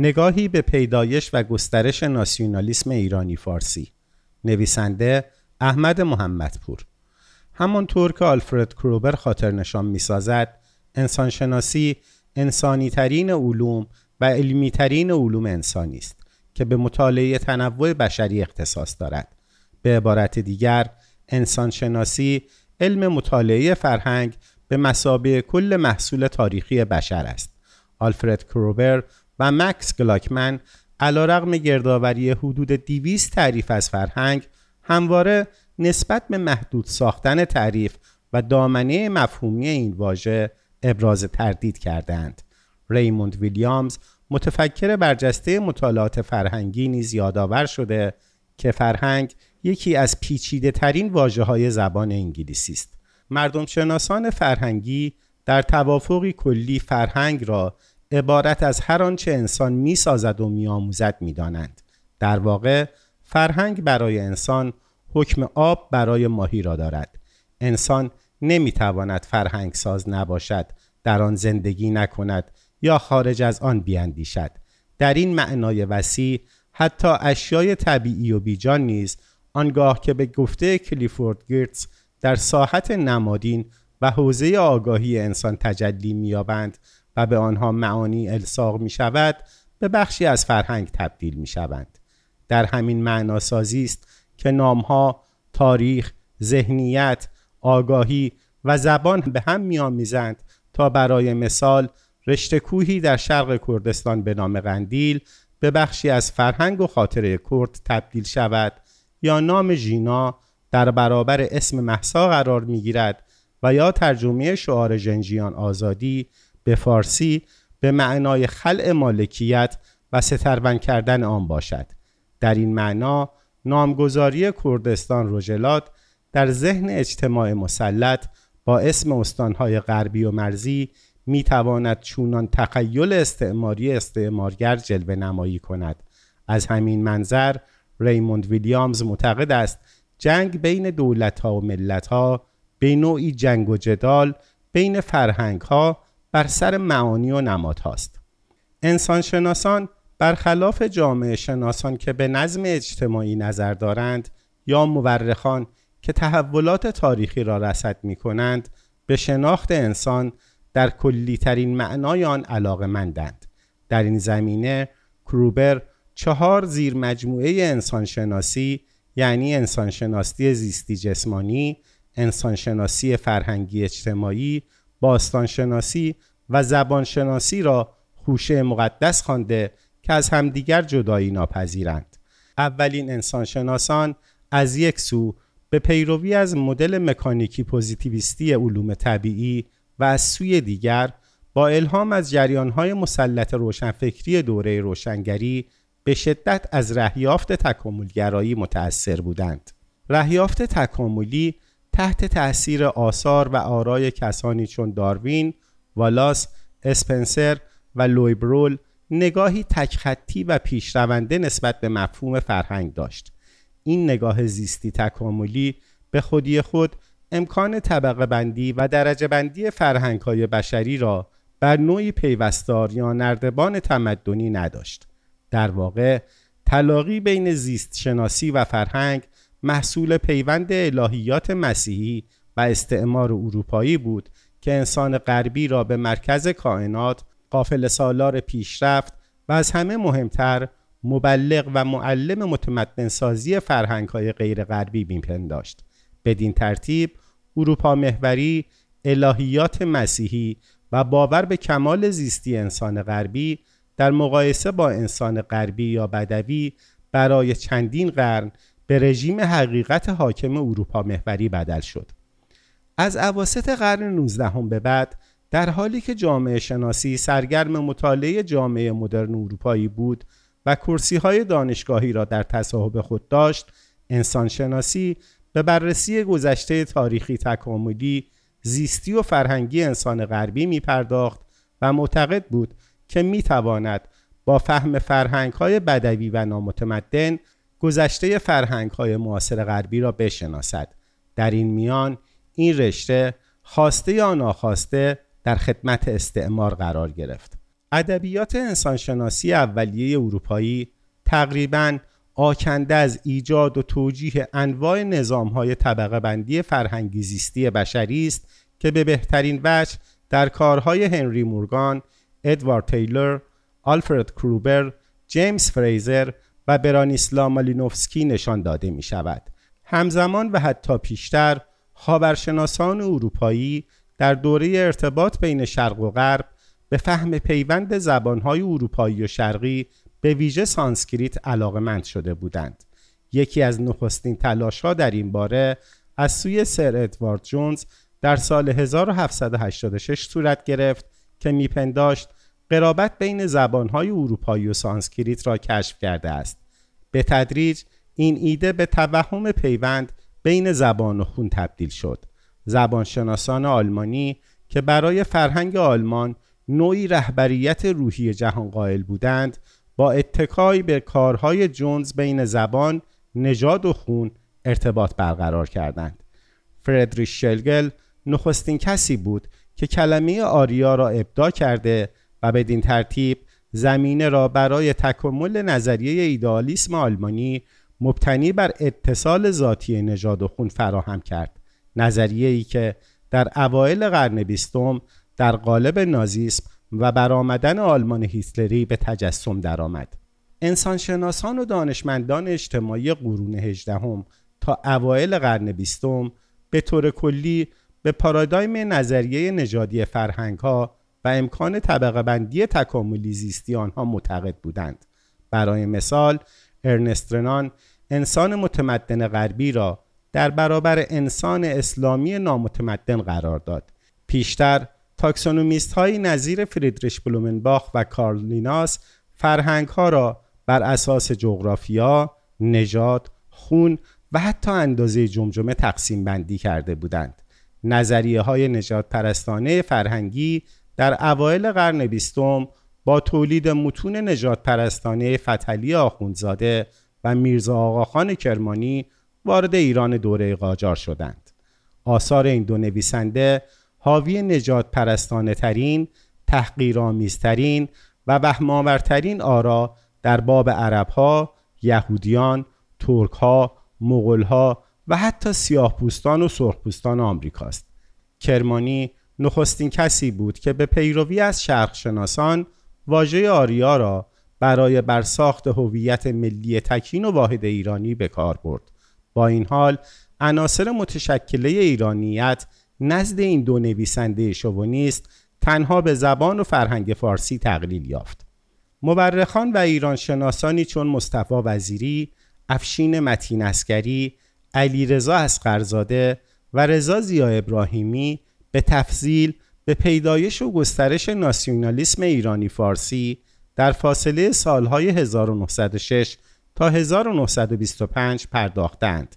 نگاهی به پیدایش و گسترش ناسیونالیسم ایرانی فارسی. نویسنده احمد محمدپور. همانطور که آلفرد کروبر خاطر نشان می سازد انسانشناسی انسانی ترین علوم و علمی ترین علوم انسانی است که به مطالعه تنوع بشری اختصاص دارد. به عبارت دیگر انسانشناسی علم مطالعه فرهنگ به مسابه کل محصول تاریخی بشر است. آلفرد کروبر و مکس گلاکمن علا رقم گردآوری حدود دیویست تعریف از فرهنگ همواره نسبت به محدود ساختن تعریف و دامنه مفهومی این واژه ابراز تردید کردند. ریموند ویلیامز متفکر برجسته مطالعات فرهنگی نیز یادآور شده که فرهنگ یکی از پیچیده ترین واجه های زبان انگلیسی است. مردم شناسان فرهنگی در توافقی کلی فرهنگ را عبارت از هر آنچه انسان می سازد و می آموزد می دانند. در واقع فرهنگ برای انسان حکم آب برای ماهی را دارد. انسان نمی تواند فرهنگ ساز نباشد در آن زندگی نکند یا خارج از آن بیاندیشد در این معنای وسیع حتی اشیای طبیعی و بیجان نیز آنگاه که به گفته کلیفورد گیرتس در ساحت نمادین و حوزه آگاهی انسان تجلی مییابند و به آنها معانی الساق می شود به بخشی از فرهنگ تبدیل می شوند. در همین معناسازی است که نامها، تاریخ، ذهنیت، آگاهی و زبان به هم میآمیزند تا برای مثال رشته کوهی در شرق کردستان به نام قندیل به بخشی از فرهنگ و خاطره کرد تبدیل شود یا نام ژینا در برابر اسم محسا قرار می‌گیرد و یا ترجمه شعار جنجیان آزادی به فارسی به معنای خلع مالکیت و سترون کردن آن باشد. در این معنا نامگذاری کردستان رجلات در ذهن اجتماع مسلط با اسم استانهای غربی و مرزی می تواند چونان تخیل استعماری استعمارگر جلوه نمایی کند. از همین منظر ریموند ویلیامز معتقد است جنگ بین دولت ها و ملت ها به نوعی جنگ و جدال بین فرهنگ ها بر سر معانی و نماد هاست انسان شناسان برخلاف جامعه شناسان که به نظم اجتماعی نظر دارند یا مورخان که تحولات تاریخی را رصد می کنند به شناخت انسان در کلیترین معنای آن علاقه مندند. در این زمینه کروبر چهار زیر مجموعه انسانشناسی یعنی انسانشناسی زیستی جسمانی، انسانشناسی فرهنگی اجتماعی، باستانشناسی و زبانشناسی را خوشه مقدس خوانده که از همدیگر جدایی ناپذیرند. اولین انسانشناسان از یک سو به پیروی از مدل مکانیکی پوزیتیویستی علوم طبیعی و از سوی دیگر با الهام از جریانهای مسلط روشنفکری دوره روشنگری به شدت از رهیافت تکاملگرایی متأثر بودند. رهیافت تکاملی تحت تأثیر آثار و آرای کسانی چون داروین، والاس، اسپنسر و لویبرول نگاهی تکخطی و پیشرونده نسبت به مفهوم فرهنگ داشت. این نگاه زیستی تکاملی به خودی خود امکان طبقه بندی و درجه بندی فرهنگ های بشری را بر نوعی پیوستار یا نردبان تمدنی نداشت. در واقع تلاقی بین زیست شناسی و فرهنگ محصول پیوند الهیات مسیحی و استعمار اروپایی بود که انسان غربی را به مرکز کائنات قافل سالار پیشرفت و از همه مهمتر مبلغ و معلم متمدن سازی فرهنگ های غیر غربی میپنداشت. بدین ترتیب اروپا محوری الهیات مسیحی و باور به کمال زیستی انسان غربی در مقایسه با انسان غربی یا بدوی برای چندین قرن به رژیم حقیقت حاکم اروپا محوری بدل شد. از عواسط قرن 19 هم به بعد در حالی که جامعه شناسی سرگرم مطالعه جامعه مدرن اروپایی بود و کرسی های دانشگاهی را در تصاحب خود داشت انسان شناسی به بررسی گذشته تاریخی تکاملی زیستی و فرهنگی انسان غربی می پرداخت و معتقد بود که می تواند با فهم فرهنگ های بدوی و نامتمدن گذشته فرهنگ های معاصر غربی را بشناسد. در این میان این رشته خواسته یا ناخواسته در خدمت استعمار قرار گرفت. ادبیات انسانشناسی اولیه اروپایی تقریبا آکنده از ایجاد و توجیه انواع نظامهای طبقه بندی فرهنگی زیستی بشری است که به بهترین وجه در کارهای هنری مورگان، ادوارد تیلر، آلفرد کروبر، جیمز فریزر و برانیسلا مالینوفسکی نشان داده می شود. همزمان و حتی پیشتر خاورشناسان اروپایی در دوره ارتباط بین شرق و غرب به فهم پیوند زبانهای اروپایی و شرقی به ویژه سانسکریت علاقمند شده بودند. یکی از نخستین تلاشها در این باره از سوی سر ادوارد جونز در سال 1786 صورت گرفت که میپنداشت قرابت بین زبانهای اروپایی و سانسکریت را کشف کرده است. به تدریج این ایده به توهم پیوند بین زبان و خون تبدیل شد. زبانشناسان آلمانی که برای فرهنگ آلمان نوعی رهبریت روحی جهان قائل بودند با اتکای به کارهای جونز بین زبان، نژاد و خون ارتباط برقرار کردند. فردریش شلگل نخستین کسی بود که کلمه آریا را ابدا کرده و بدین ترتیب زمینه را برای تکمل نظریه ایدالیسم آلمانی مبتنی بر اتصال ذاتی نژاد و خون فراهم کرد نظریه ای که در اوایل قرن بیستم در قالب نازیسم و برآمدن آلمان هیتلری به تجسم درآمد. انسانشناسان و دانشمندان اجتماعی قرون هجدهم تا اوایل قرن بیستم به طور کلی به پارادایم نظریه نژادی فرهنگ ها و امکان طبقه بندی تکاملی زیستی آنها معتقد بودند. برای مثال ارنست رنان انسان متمدن غربی را در برابر انسان اسلامی نامتمدن قرار داد. پیشتر taxonomist های نظیر فریدریش بلومنباخ و کارل لیناس فرهنگ ها را بر اساس جغرافیا، نژاد، خون و حتی اندازه جمجمه تقسیم بندی کرده بودند. نظریه های نجات پرستانه فرهنگی در اوایل قرن بیستم با تولید متون نجات پرستانه فتلی آخوندزاده و میرزا آقاخان کرمانی وارد ایران دوره قاجار شدند. آثار این دو نویسنده حاوی نجات پرستانه ترین، تحقیرآمیزترین و وهمآورترین آرا در باب عربها، یهودیان، ترکها، مغلها و حتی سیاهپوستان و سرخپوستان آمریکاست. کرمانی نخستین کسی بود که به پیروی از شرقشناسان واژه آریا را برای برساخت هویت ملی تکین و واحد ایرانی به کار برد. با این حال عناصر متشکله ایرانیت نزد این دو نویسنده شوونیست تنها به زبان و فرهنگ فارسی تقلیل یافت. مورخان و ایران شناسانی چون مصطفی وزیری، افشین متین اسکری، علی رضا اسقرزاده و رضا زیا ابراهیمی به تفضیل به پیدایش و گسترش ناسیونالیسم ایرانی فارسی در فاصله سالهای 1906 تا 1925 پرداختند.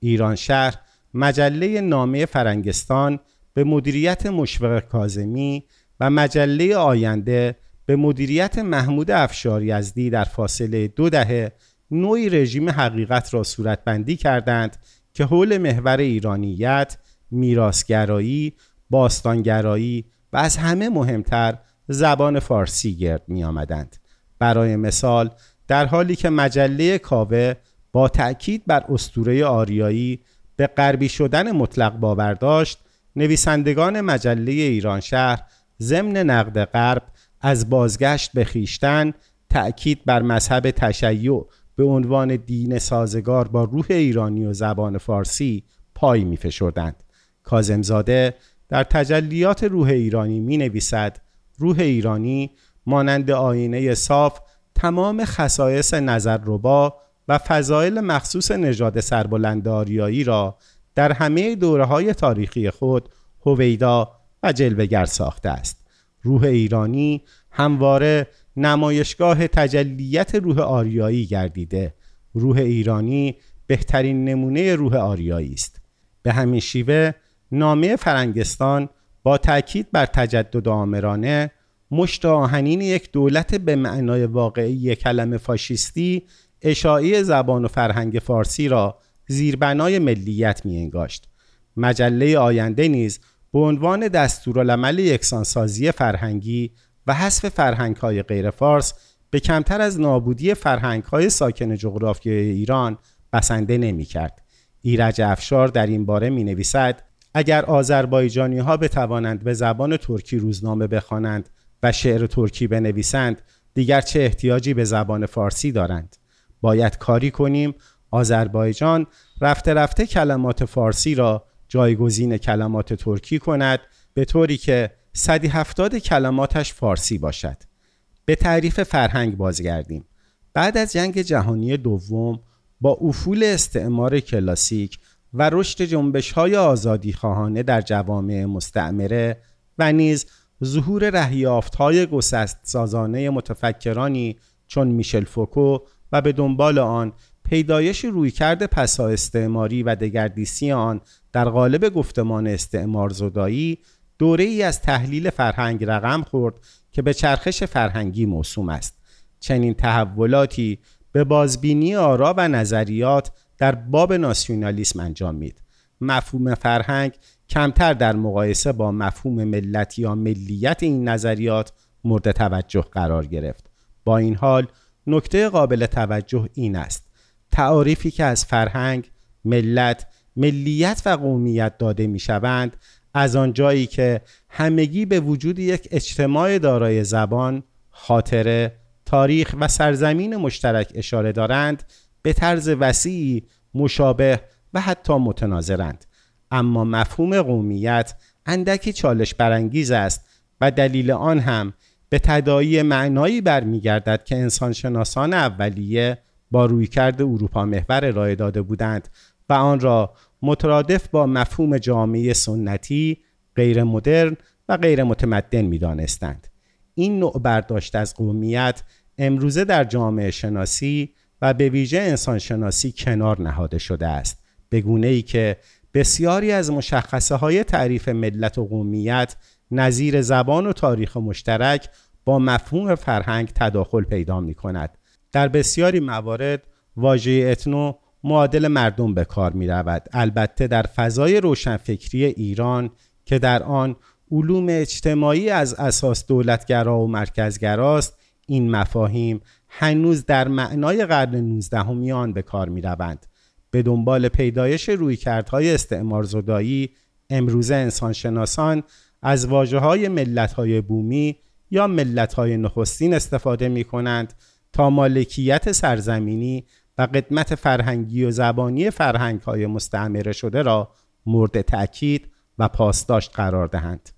ایران شهر مجله نامه فرنگستان به مدیریت مشفق کازمی و مجله آینده به مدیریت محمود افشار یزدی در فاصله دو دهه نوعی رژیم حقیقت را صورتبندی کردند که حول محور ایرانیت، میراثگرایی، باستانگرایی و از همه مهمتر زبان فارسی گرد می آمدند. برای مثال در حالی که مجله کاوه با تأکید بر استوره آریایی به غربی شدن مطلق باور داشت نویسندگان مجله ایران شهر ضمن نقد غرب از بازگشت به خیشتن تأکید بر مذهب تشیع به عنوان دین سازگار با روح ایرانی و زبان فارسی پای می فشردند. کازمزاده در تجلیات روح ایرانی می نویسد روح ایرانی مانند آینه صاف تمام خصایص نظرربا و فضایل مخصوص نژاد سربلند آریایی را در همه دوره های تاریخی خود هویدا و جلوگر ساخته است. روح ایرانی همواره نمایشگاه تجلیت روح آریایی گردیده. روح ایرانی بهترین نمونه روح آریایی است. به همین شیوه نامه فرنگستان با تاکید بر تجدد آمرانه مشت آهنین یک دولت به معنای واقعی کلمه فاشیستی اشاعی زبان و فرهنگ فارسی را زیربنای ملیت می انگاشت. مجله آینده نیز به عنوان دستورالعمل یکسانسازی فرهنگی و حذف فرهنگ های غیر فارس به کمتر از نابودی فرهنگ های ساکن جغرافیای ایران بسنده نمی کرد. ایرج افشار در این باره می نویسد اگر آذربایجانی ها بتوانند به زبان ترکی روزنامه بخوانند و شعر ترکی بنویسند دیگر چه احتیاجی به زبان فارسی دارند؟ باید کاری کنیم. آذربایجان رفته رفته کلمات فارسی را جایگزین کلمات ترکی کند به طوری که صدی هفتاد کلماتش فارسی باشد. به تعریف فرهنگ بازگردیم. بعد از جنگ جهانی دوم با افول استعمار کلاسیک و رشد جنبش های آزادی خواهانه در جوامع مستعمره و نیز ظهور رهیافت های گسست سازانه متفکرانی چون میشل فوکو و به دنبال آن پیدایش رویکرد پسا استعماری و دگردیسی آن در قالب گفتمان استعمار زدایی دوره ای از تحلیل فرهنگ رقم خورد که به چرخش فرهنگی موسوم است. چنین تحولاتی به بازبینی آرا و نظریات در باب ناسیونالیسم انجام مید مفهوم فرهنگ کمتر در مقایسه با مفهوم ملت یا ملیت این نظریات مورد توجه قرار گرفت. با این حال نکته قابل توجه این است. تعاریفی که از فرهنگ ملت ملیت و قومیت داده می شوند از آنجایی که همگی به وجود یک اجتماع دارای زبان، خاطره، تاریخ و سرزمین مشترک اشاره دارند به طرز وسیعی مشابه و حتی متناظرند اما مفهوم قومیت اندکی چالش برانگیز است و دلیل آن هم به تدایی معنایی برمیگردد که انسانشناسان اولیه با رویکرد اروپا محور ارائه داده بودند و آن را مترادف با مفهوم جامعه سنتی، غیر مدرن و غیر متمدن می دانستند. این نوع برداشت از قومیت امروزه در جامعه شناسی و به ویژه انسان شناسی کنار نهاده شده است به گونه ای که بسیاری از مشخصه های تعریف ملت و قومیت نظیر زبان و تاریخ مشترک با مفهوم فرهنگ تداخل پیدا می کند. در بسیاری موارد واژه اتنو معادل مردم به کار می رود. البته در فضای روشنفکری ایران که در آن علوم اجتماعی از اساس دولتگرا و مرکزگراست این مفاهیم هنوز در معنای قرن 19 آن به کار می روند. به دنبال پیدایش رویکردهای استعمار زدایی امروزه انسانشناسان از واجه های ملت های بومی یا ملت های نخستین استفاده می کنند تا مالکیت سرزمینی و قدمت فرهنگی و زبانی فرهنگ های مستعمره شده را مورد تأکید و پاسداشت قرار دهند.